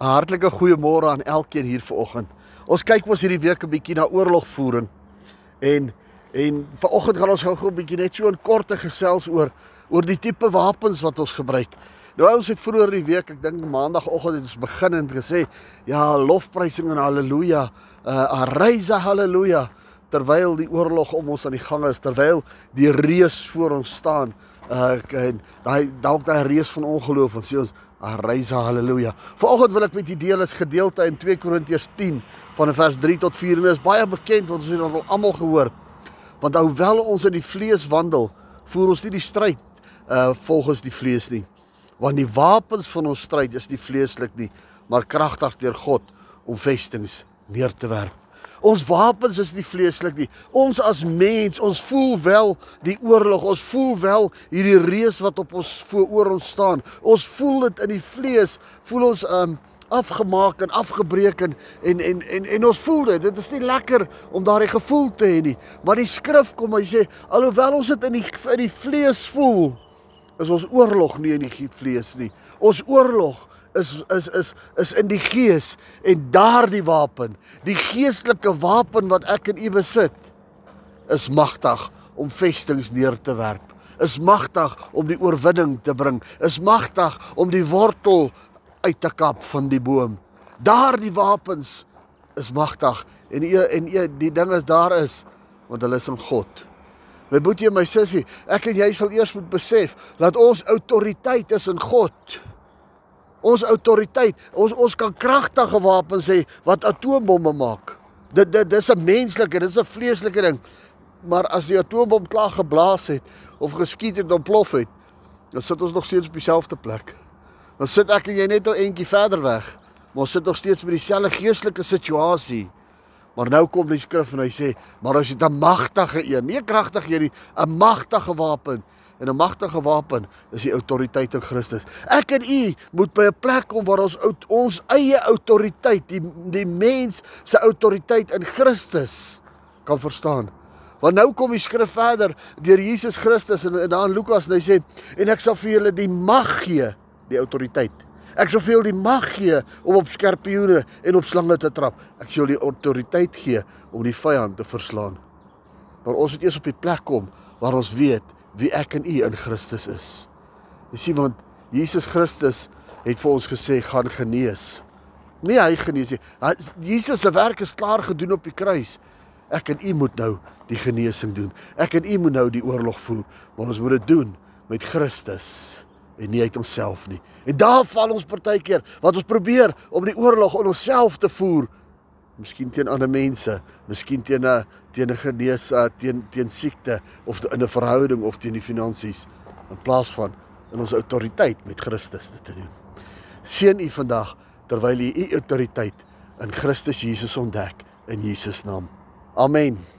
'n Hartlike goeiemôre aan elkeen hier vanoggend. Ons kyk mos hierdie week 'n bietjie na oorlogvoering. En en vanoggend gaan ons gou-gou 'n bietjie net so 'n korte gesels oor oor die tipe wapens wat ons gebruik. Nou ons het vroeër die week, ek dink maandagooggend het ons begin en gesê, ja, lofprysing en haleluja, uh aryse haleluja terwyl die oorlog om ons aan die gang is, terwyl die reus voor ons staan. Uh en daai dalk daai reus van ongeloof en sê ons Aryse haleluja. Vanoggend wil ek met u deel is gedeelte in 2 Korintiërs 10 van vers 3 tot 4 en dit is baie bekend want ons het dit al almal gehoor. Want hoewel ons in die vlees wandel, voer ons nie die stryd uh volgens die vlees nie. Want die wapens van ons stryd is nie vleeslik nie, maar kragtig deur God om vestings neer te werp. Ons wapens is nie vleeslik nie. Ons as mens, ons voel wel die oorlog. Ons voel wel hierdie reus wat op ons voor ons staan. Ons voel dit in die vlees. Voel ons um afgemaak en afgebreek en en en en, en ons voel dit. Dit is nie lekker om daardie gevoel te hê nie. Maar die skrif kom hy sê alhoewel ons dit in die in die vlees voel, is ons oorlog nie in die vlees nie. Ons oorlog is is is is in die gees en daardie wapen, die geestelike wapen wat ek in u besit, is magtig om vestings neer te werp. Is magtig om die oorwinning te bring. Is magtig om die wortel uit te kap van die boom. Daardie wapens is magtig en u en u die ding is daar is want hulle is in God. My boetie en my sussie, ek en jy sal eers moet besef dat ons autoriteit is in God ons autoriteit. Ons ons kan kragtige wapens hê wat atoombomme maak. Dit dit dis 'n menslike, dis 'n vleeslike ding. Maar as die atoombom klaar geblaas het of geskiet het en ontplof het, dan sit ons nog steeds op dieselfde plek. Dan sit ek en jy net 'n entjie verder weg, maar ons sit nog steeds by dieselfde geestelike situasie. Maar nou kom die skrif en hy sê, maar as jy 'n magtige een, nie 'n kragtige een nie, 'n magtige wapen en 'n magtige wapen is die autoriteit in Christus. Ek en u moet by 'n plek kom waar ons ons eie autoriteit, die die mens se autoriteit in Christus kan verstaan. Want nou kom die skrif verder deur Jesus Christus en, en daar in Lukas en hy sê en ek sal vir julle die mag gee, die autoriteit. Ek sal vir julle die mag gee om op skorpioene en op slange te trap. Ek sal julle autoriteit gee om die vyand te verslaan. Maar ons moet eers op die plek kom waar ons weet wie ek en u in Christus is. Jy sien want Jesus Christus het vir ons gesê gaan genees. Nee, hy genees nie. Jesus se werk is klaar gedoen op die kruis. Ek en u moet nou die genesing doen. Ek en u moet nou die oorlog voer, maar ons moet dit doen met Christus en nie uit onsself nie. En daar val ons partykeer wat ons probeer om die oorlog in onsself te voer miskien teen ander mense, miskien teen 'n teen 'n genees uh, teen teen siekte of in 'n verhouding of teen die finansies in plaas van in ons autoriteit met Christus te doen. Seën u vandag terwyl u u autoriteit in Christus Jesus ontdek in Jesus naam. Amen.